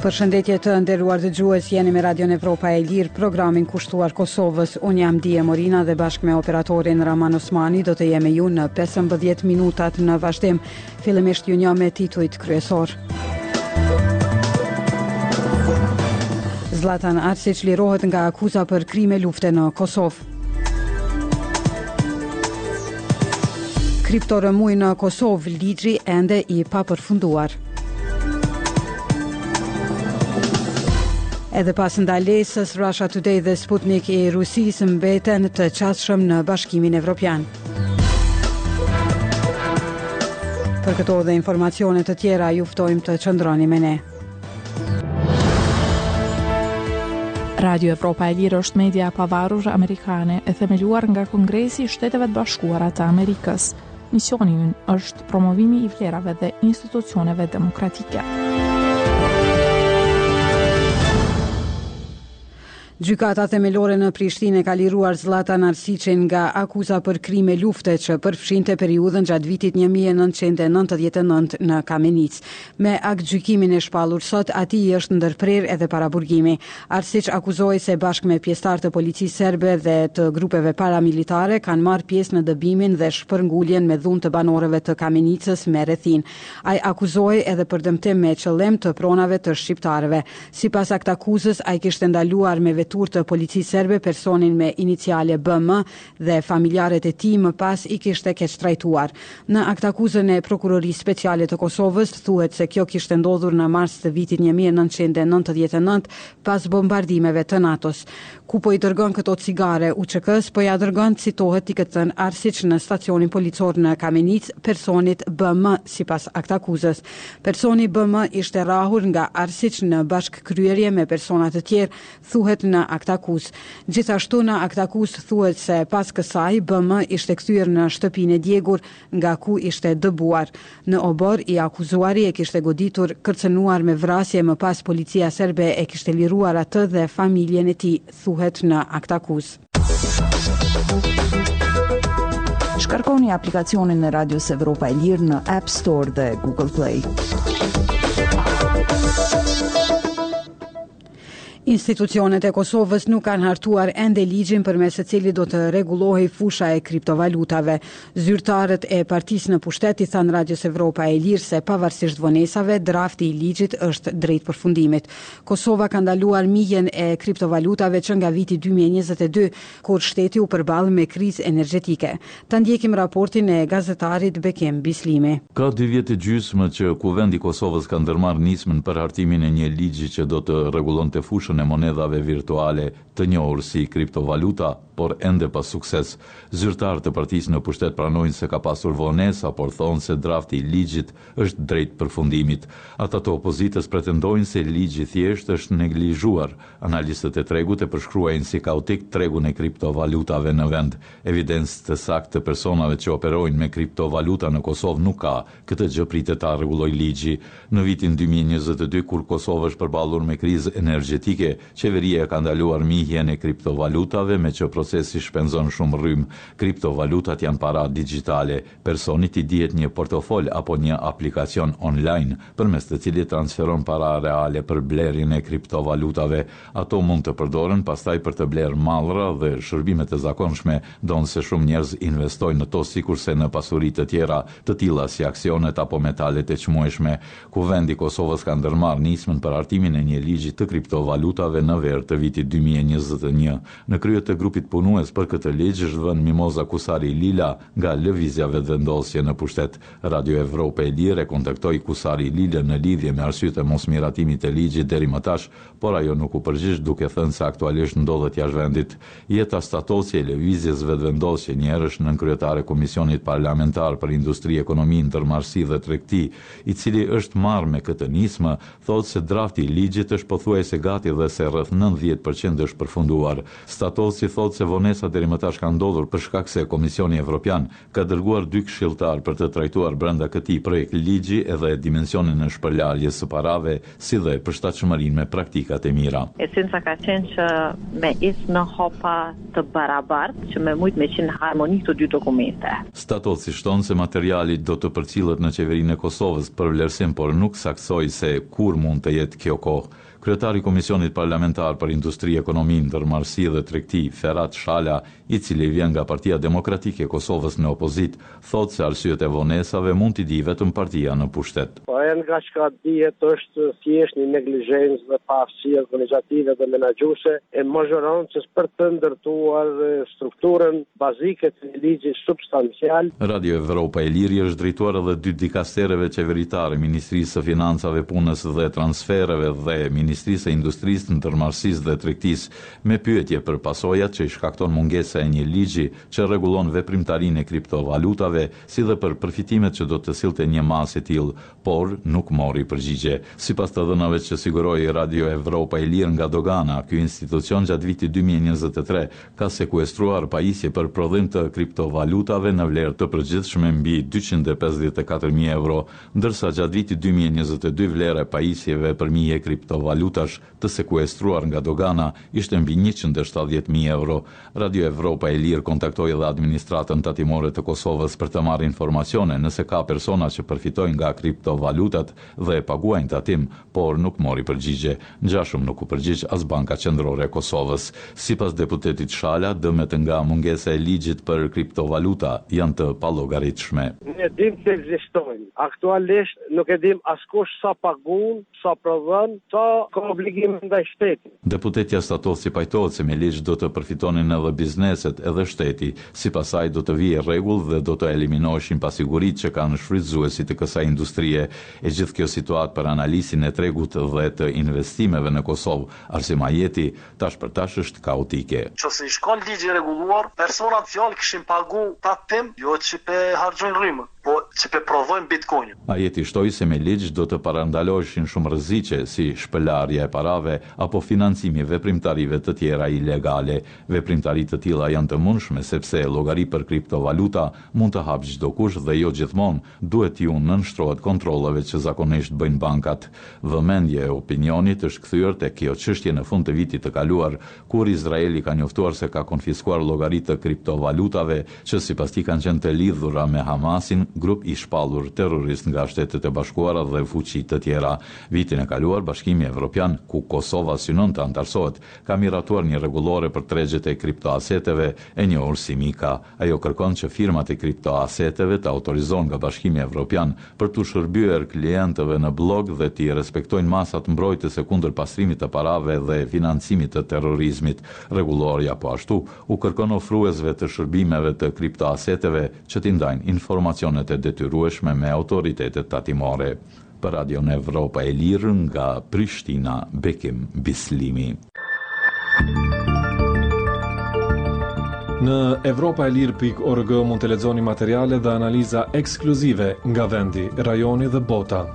Përshëndetje të nderuar dëgjues, jeni me Radion Evropa e Lirë, programin kushtuar Kosovës. Unë jam Dije Morina dhe bashkë me operatorin Raman Osmani do të jemi me ju në 15 minutat në vazhdim. Fillimisht ju njohim me titujt kryesorë. Zllatan Arsiç lirohet nga akuza për krime lufte në Kosovë. Kriptorrëmujë në Kosovë, ligji ende i papërfunduar. Edhe pas ndalesës, Russia Today dhe Sputnik i Rusisë mbeten të qasshëm në Bashkimin Evropian. Për këto dhe informacione të tjera, ju ftojmë të qëndroni me ne. Radio Evropa e Lirë është media e pavarur amerikane e themeluar nga Kongresi i Shteteve të Bashkuara të Amerikës. Misioni ynë është promovimi i vlerave dhe institucioneve demokratike. Gjykata Themelore në Prishtinë e ka liruar Zllatan Arsiçin nga akuza për krime lufte që përfshinte periudhën gjatë vitit një mijë e nëntëqind e nëntëdhjetë e nëntë në Kamenicë. Me aktgjykimin e shpallur sot, atij i është ndërprerë edhe paraburgimi. Arsiç akuzohej se bashkë me pjesëtarë të policisë serbe dhe të grupeve paramilitare kanë marrë pjesë në dëbimin dhe shpërnguljen me dhunë të banorëve të Kamenicës me rrethinë. Ai akuzohej edhe për dëmtim me qëllim të pronave të shqiptarëve. Sipas aktakuzës, ai kishte ndaluar me veturë të policisë serbe personin me iniciale BM dhe familjarët e tij më pas i kishte keqtrajtuar. Në aktakuzën e Prokurorisë Speciale të Kosovës thuhet se kjo kishte ndodhur në mars të vitit një mijë e nëntëqind e nëntëdhjetë e nëntë pas bombardimeve të NATO-s. Ku po i dërgon këto cigare? UÇK-së po ia dërgon, citohet t'i ketë thënë Arsiç në stacionin policor në Kamenicë, personit BM, sipas aktakuzës. Personi BM ishte rrahur nga Arsiç në bashkëkryerje me persona të tjerë, thuhet në aktakuzë. Gjithashtu në aktakuzë thuhet se pas kësaj BM ishte kthyer në shtëpinë e djegur, nga ku ishte dëbuar. Në oborr i akuzuari e kishte goditur, kërcënuar me vrasje e më pas policia serbe e kishte liruar atë dhe familjen e tij, thuhet në aktakuzë. Shkarkoni aplikacionin e Radios Evropa e Lirë në App Store dhe Google Play. Institucionet e Kosovës nuk kanë hartuar ende ligjin përmes të cilit do të rregullohej fusha e kriptovalutave. Zyrtarët e partisë në pushtet i thanë Radios Evropa e Lirë se pavarësisht vonesave, drafti i ligjit është drejt përfundimit. Kosova ka ndaluar mihjen e kriptovalutave që nga viti dy mijë e njëzet e dy, kur shteti u përball me krizë energjetike. Ta ndjekim raportin e gazetarit Bekim Bislimi. Ka dy vjet e gjysmë që Kuvendi i Kosovës ka ndërmarrë nismën për hartimin e një ligji që do të rregullonte fushën e monedhave virtuale të njohur si kriptovaluta, por ende pa sukses. Zyrtarë të partisë në pushtet pranojnë se ka pasur vonesa, por thonë se drafti i ligjit Është drejt përfundimit. Ata të opozitës pretendojnë se ligji thjesht është neglizhuar. Analistët e tregut e përshkruajnë si kaotik tregun e kriptovalutave në vend. Evidencë të saktë të personave që operojnë me kriptovaluta në Kosovë nuk ka. Këtë gjë pritet ta rregullojë ligji. Në vitin dy mijë e njëzet e dy, kur Kosova është përballur me krizë energjetike, qeveria e ka ndaluar mihjen e kriptovalutave meqë procesi shpenzon shumë rrymë. Kriptovalutat janë para dixhitale. Personit i duhet një portofol apo një aplikacion online, përmes të cilit transferon para reale për blerjen e kriptovalutave. Ato mund të përdoren pastaj për të blerë mallra dhe shërbime të zakonshme, ndonëse shumë njerëz investojnë në to sikurse në pasuri të tjera, të tilla si aksionet apo metalet e çmueshme. Kuvendi i Kosovës ka ndërmarrë nismën për hartimin e një ligji të kriptovalutave në verë të vitit dy mijë e njëzet e një. Në krye të grupit punues për këtë ligj është vënë Mimoza Kusari Lila, Nga Lëvizja Vetëvendosje në pushtet, Radio Evropa e Lirë e kontaktoi Kusari Lilën në lidhje me arsyet e mosmiratimit të ligjit deri më tash, por ajo nuk u përgjigj duke thënë se aktualisht ndodhet jashtë vendit. Jeta Statovci e Lëvizjes Vetëvendosje, njëherësh nënkryetare e Komisionit Parlamentar për Industri, Ekonomi, Ndërmarrësi dhe Tregti, i cili është marrë me këtë nismë, thotë se drafti i ligjit është pothuajse gati dhe se rreth nëntëdhjetë për qind është përfunduar. Statovci thotë se vonesa deri më tash ka ndodhur për shkak se Komisioni Evropian ka dërguar dy këshilltarë për të trajtuar brenda këtij projektligji edhe dimensionin e shpërlarjes së parave si dhe përshtatshmërinë me praktikat e mira. Esenca ka qenë që me ecë në hapa të barabartë që me mujt me qenë në harmoni këto dy dokumente. Statovci shton se materiali do të përcillet në Qeverinë e Kosovës për vlerësim por nuk saktësoi se kur mund të jetë kjo kohë. Kryetari i Komisionit Parlamentar për Industri, Ekonomi, Ndërmarrësi dhe Tregti, Ferat Shala, i cili vjen nga Partia Demokratike e Kosovës në opozitë, thotë se arsyet e vonesave mund t'i dijë vetëm partia në pushtet. Ajo nga çka dihet është thjesht një neglizhencë dhe paaftësi organizative dhe menaxhuese e mazhorancës për të ndërtuar strukturën bazike të një ligji shton fjalë. Radio Evropa e Lirë i është drejtuar edhe dy dikastereve qeveritare, Ministrisë së Financave, Punës dhe Transfereve dhe Ministrisë së Industrisë, Ndërmarrësisë dhe Tregtisë, me pyetje për pasojat që i shkakton mungesa e një ligji që rregullon veprimtarinë e kriptovalutave, si dhe për përfitimet që do të sillte një masë e tillë, por nuk mori përgjigje. Sipas të dhënave që siguroi Radio Evropa e Lirë nga dogana, ky institucion gjatë vitit dy mijë e njëzet e tre ka sekuestruar pajisje për prodhim të kriptovalutave në vlerë të përgjithshme mbi dyqind e pesëdhjetë e katër mijë euro, ndërsa gjatë vitit dy mijë e njëzet e dy vlera e pajisjeve për mihje kriptovalutash të sekuestruar nga dogana ishte mbi njëqind e shtatëdhjetë mijë euro. Radio Evropa e Lirë kontaktoi edhe administratën tatimore të Kosovës për të marrë informacione nëse ka persona që përfitojnë nga kriptovalutat dhe e paguajnë tatim, por nuk mori përgjigje. Ngjashëm nuk u përgjigj as Banka Qendrore e Kosovës. Sipas deputetit Shala, dëmet nga mungesa e ligjit për kriptovaluta janë të pallogaritshme. Ne dimë se ekzistojnë. Aktualisht nuk e dimë askush sa paguan, sa prodhon, sa ka obligime ndaj shtetit. Deputetja Statovci pajtohet se me ligj do të përfitonin edhe bizneset, edhe shteti. Sipas saj, do të vihej rregull dhe do të eliminoheshin pasiguritë që kanë shfrytëzuesit e kësaj industrie. E gjithë kjo situatë për analistin e tregut dhe të investimeve në Kosovë, Arsim Ajeti, tash për tash është kaotike. Qofse i shkon ligji i rregulluar, personat në fjalë kishin pagu tatim jo që pe harxhojnë rrymën, po që pe prodhojnë bitcoinin. Ajeti shtoi se me ligj do të parandaloheshin shumë rreziqe si shpëlarja e parave apo financimi i veprimtarive të tjera ilegale. Veprimtari të tilla janë të mundshme sepse llogari për kriptovaluta mund të hapë çdokush dhe jo gjithmonë Duhet t'iu nënshtrohet kontrolleve që zakonisht bëjnë bankat. Vëmendja e opinionit është kthyer tek kjo çështje në fund të vitit të kaluar, kur Izraeli ka njoftuar se ka konfiskuar llogari të kriptovalutave që sipas tij kanë qenë të lidhura me Hamasin, grup i shpallur terrorist nga Shtetet e Bashkuara dhe fuqi të tjera. Vitin e kaluar, Bashkimi Evropian, ku Kosova synon të anëtarësohet, ka miratuar një rregullore për tregjet e kriptoaseteve e njohur si MiCA. Ajo kërkon që firmat e kriptoaseteve të autorizohen nga Bashkimi Evropian për t'u shërbyer klientëve në bllok dhe t'i respektojnë masat mbrojtëse kundër pastrimit të parave dhe financimit të terrorizmit. Rregullorja po ashtu u kërkon ofruesve të shërbimeve të kriptoaseteve që t'i ndajnë informacionet e detyrueshme me autoritetet tatimore. Për Radion Evropa e Lirë nga Prishtina, Bekim Bislimi. Në evropaelire.org mund të lexoni materiale dhe analiza ekskluzive nga vendi, rajoni dhe bota.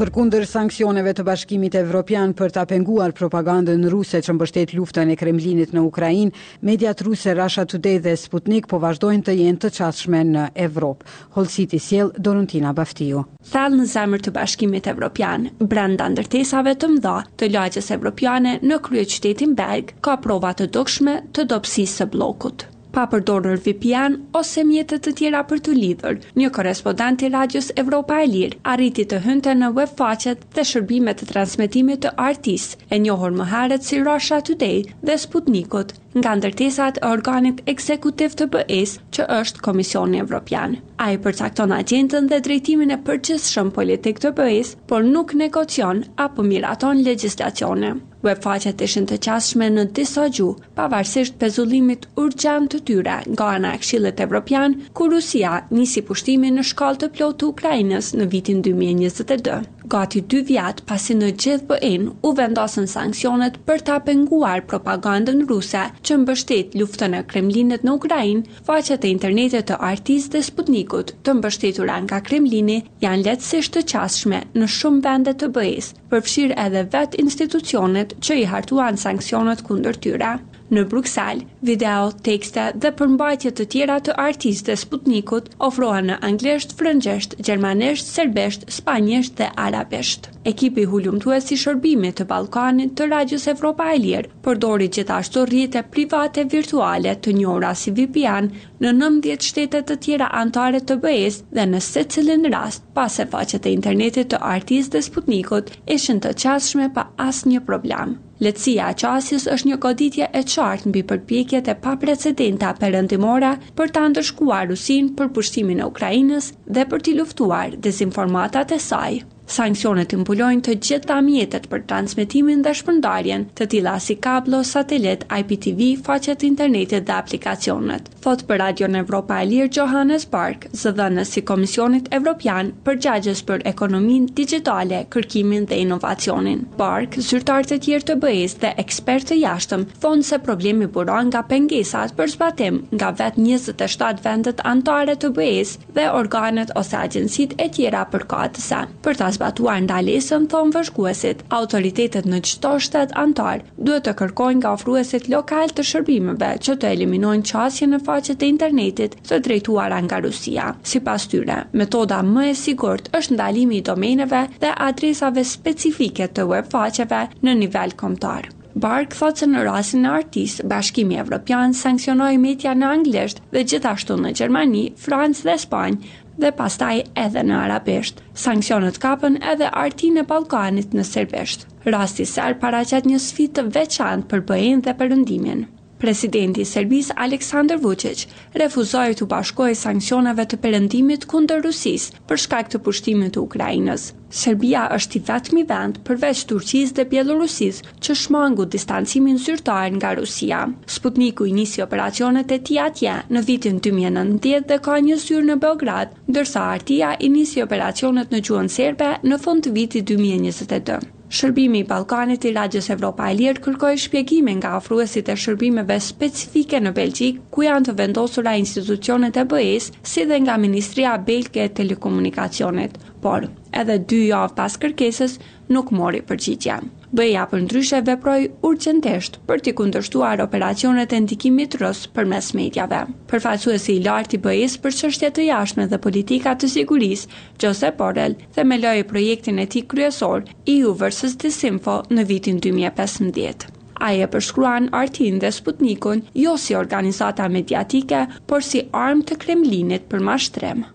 Përkundër sanksioneve të Bashkimit Evropian për ta penguar propagandën ruse që mbështet luftën e Kremlinit në Ukrainë, Mediat ruse Russia Today dhe Sputnik po vazhdojnë të jenë të qasshme në Evropë. Hollësitë i sjell Doruntina Baftiu. Thellë në zemër të Bashkimit Evropian, brenda ndërtesave të mëdha të lagjes evropiane në kryeqytetin belg, ka prova të dukshme të dobësisë së bllokut. Pa përdorur VPN ose mjete të tjera për t'u lidhur, një korrespondent i Radios Evropa e Lirë arriti të hynte në webfaqet dhe shërbimet e transmetimit të RT-së, e njohur më herët si Russia Today dhe Sputnik-ut, nga ndërtesat e organit ekzekutiv të BE-së, që është Komisioni Evropian. Ai përcakton agjendën dhe drejtimin e përgjithshëm politik të BE-së, por nuk negocion apo miraton legjislacione. Webfaqet ishin të qasshme në disa gjuhë, pavarësisht pezullimit urgjent të tyre nga ana e Këshillit Evropian, kur Rusia nisi pushtimin në shkallë të plotë të Ukrainës në vitin dy mijë e njëzet e dy, gati dy vjet pasi në gjithë BE-në u vendosën sanksionet për ta penguar propagandën ruse që mbështet luftën e Kremlinit në Ukrainë, faqet e internetit të RT-së dhe Sputnik-ut, të mbështetura nga Kremlini, janë lehtësisht të qasshme në shumë vende të BE-së. përfshirë edhe vetë institucionet që i hartuan sanksionet kundër tyre. Në Bruksel, video, tekste dhe përmbajtje të tjera të RT-së dhe Sputnikut ofrohen në anglisht, frëngjisht, gjermanisht, serbisht, spanjisht dhe arabisht. Ekipi hulumtues i Shërbimit të Ballkanit të Radios Evropa e Lirë përdori gjithashtu rrjete private virtuale të njohura si VPN në nëntëmbëdhjetë shtete të tjera anëtare të BE-së dhe në secilin rast, pa se faqet e internetit të RT-së dhe Sputnik-ut ishin të qasshme pa asnjë problem. Lehtësia e qasjes është një goditje e qartë mbi përpjekjet e paprecedenta perëndimore për ta ndëshkuar Rusinë për pushtimin e Ukrainës dhe për t'i luftuar dezinformatat e saj. Sanksionet i mbulojnë të gjitha mjetet për transmetimin dhe shpërndarjen, të tilla si kablo, satelit, IPTV, faqet e internetit dhe aplikacionet, thotë për Radion Evropa e Lirë Johannes Bark, zëdhënës i Komisionit Evropian, përgjegjës për ekonominë digjitale, kërkimin dhe inovacionin. Bark, zyrtarë të tjerë të BE-së dhe ekspertë të jashtëm thonë se problemi buron nga pengesat për zbatim nga vetë njëzet e shtatë vendet anëtare të BE-së, dhe organet ose agjencitë e tjera përkatëse. Për ta zbatuar ndalesën, thonë vëzhguesit, autoritetet në çdo shtet anëtar duhet të kërkojnë nga ofruesit lokalë të shërbimeve që të eliminojnë qasjen në faqet e internetit të drejtuara nga Rusia. Sipas tyre, metoda më e sigurt është ndalimi i domeneve dhe adresave specifike të ueb-faqeve në nivel kombëtar. Bark thotë se në rastin e RT-së, Bashkimi Evropian sanksionoi media në anglisht dhe gjithashtu në Gjermani, Francë dhe Spanjë dhe pastaj edhe në arabisht. Sanksionet kapën edhe RT-në e Ballkanit në serbisht. Rasti serb paraqet një sfidë të veçantë për BE-në dhe Perëndimin. Presidenti i Serbisë, Aleksandër Vuçiç, refuzoi t'u bashkohej sanksioneve të Perëndimit kundër Rusisë për shkak të pushtimit të Ukrainës. Serbia është i vetmi vend, përveç Turqisë dhe Bjellorusisë, që shmangu distancimin zyrtar nga Rusia. Sputniku i nisi operacionet e tij atje në vitin dy mijë e nëntëmbëdhjetë dhe ka një zyrë në Beograd, ndërsa RT-ja i nisi operacionet në gjuhën serbe në fund të vitit dy mijë e njëzet e dy. Shërbimi i Ballkanit i Radios Evropa e Lirë kërkoi shpjegime nga ofruesit e shërbimeve specifike në Belgjikë, ku janë të vendosura institucionet e BE-së, si dhe nga Ministria Belge e Telekomunikacionit, por, edhe dy javë pas kërkesës, nuk mori përgjigje. BE-ja përndryshe veproi urgjentisht për t'i kundërshtuar operacionet e ndikimit rus përmes mediave. Përfaqësuesi i lartë i BE-së për çështje të jashtme dhe politika të sigurisë, Josep Borrell, themeloi projektin e tij kryesor, EU versus Disinfo, në vitin dy mijë e pesëmbëdhjetë. Ai e përshkruan RT-në dhe Sputnik-un jo si organizata mediatike, por si armë të Kremlinit për mashtrim.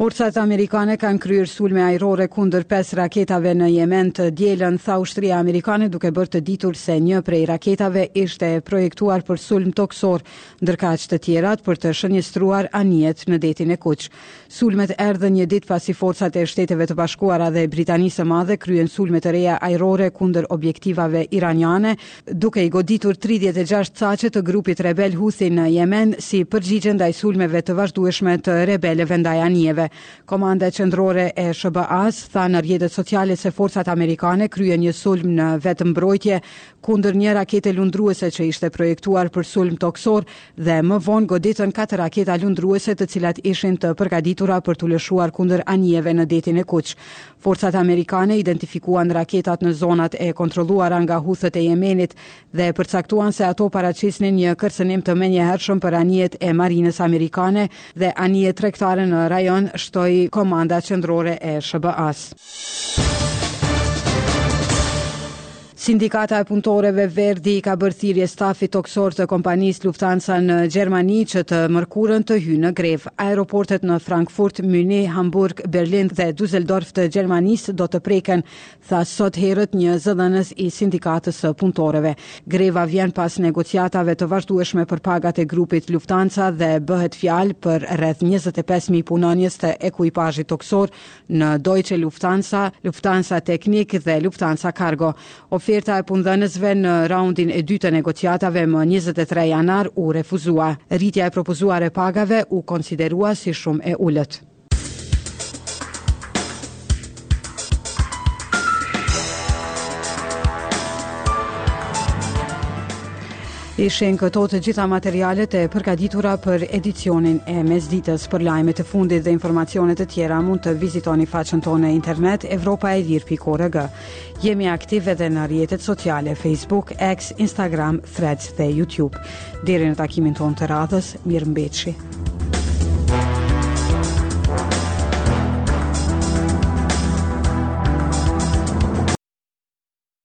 Forcat amerikane kanë kryer sulme ajrore kundër pesë raketave në Jemen të dielën, tha ushtria amerikane duke bërë të ditur se një prej raketave ishte e projektuar për sulm tokësor ndërkaq të tjerat për të shënjestruar anijet në Detin e Kuq. Sulmet erdhën një ditë pasi forcat e Shteteve të Bashkuara dhe Britanisë së Madhe kryen sulme të reja ajrore kundër objektivave iraniane, duke i goditur tridhjetë e gjashtë caqe të grupit rebel Houthi në Jemen si përgjigje ndaj sulmeve të vazhdueshme të rebelëve ndaj anijeve. Komanda Qendrore e SHBA-së tha në rrjetet sociale se forcat amerikane kryen një sulm në vetëmbrojtje kundër një rakete lundruese që ishte projektuar për sulm tokësor dhe më vonë goditën katër raketa lundruese të cilat ishin të përgatitura për t'u lëshuar kundër anijeve në Detin e Kuq. Forcat amerikane identifikuan raketat në zonat e kontrolluara nga Huthët e Jemenit dhe përcaktuan se ato paraqisnin një kërcënim të menjëhershëm për anijet e marinës amerikane dhe anijet tregtare në rajon, shtoi Komanda Qendrore e SHBA-së. Sindikata e Punëtorëve Verdi i ka bërë thirrje stafit tokësor të kompanisë Lufthansa në Gjermani që të mërkurën të hyjë në grevë. Aeroportet në Frankfurt, Mynih, Hamburg, Berlin dhe Dyseldorf të Gjermanisë do të preken, tha sot herët një zëdhënës i Sindikatës së Punëtorëve. Greva vjen pas negociatave të vazhdueshme për pagat e grupit Lufthansa dhe bëhet fjalë për rreth njëzet e pesë mijë punonjës të ekuipazhit tokësor në Deutsche Lufthansa, Lufthansa Technik dhe Lufthansa Cargo. Oferta e punëdhënësve në raundin e dytë të negociatave më 23 janar u refuzua. Rritja e propozuar e pagave u konsiderua si shumë e ulët. Ishin këto të gjitha materialet e përgatitura për edicionin e mesditës. Për lajmet e fundit dhe informacione të tjera mund të vizitoni faqen tonë në internet evropaelire.org. Jemi aktivë edhe në rrjetet sociale Facebook, X, Instagram, Threads dhe YouTube. Deri në takimin tonë të radhës, mirëmbetshi.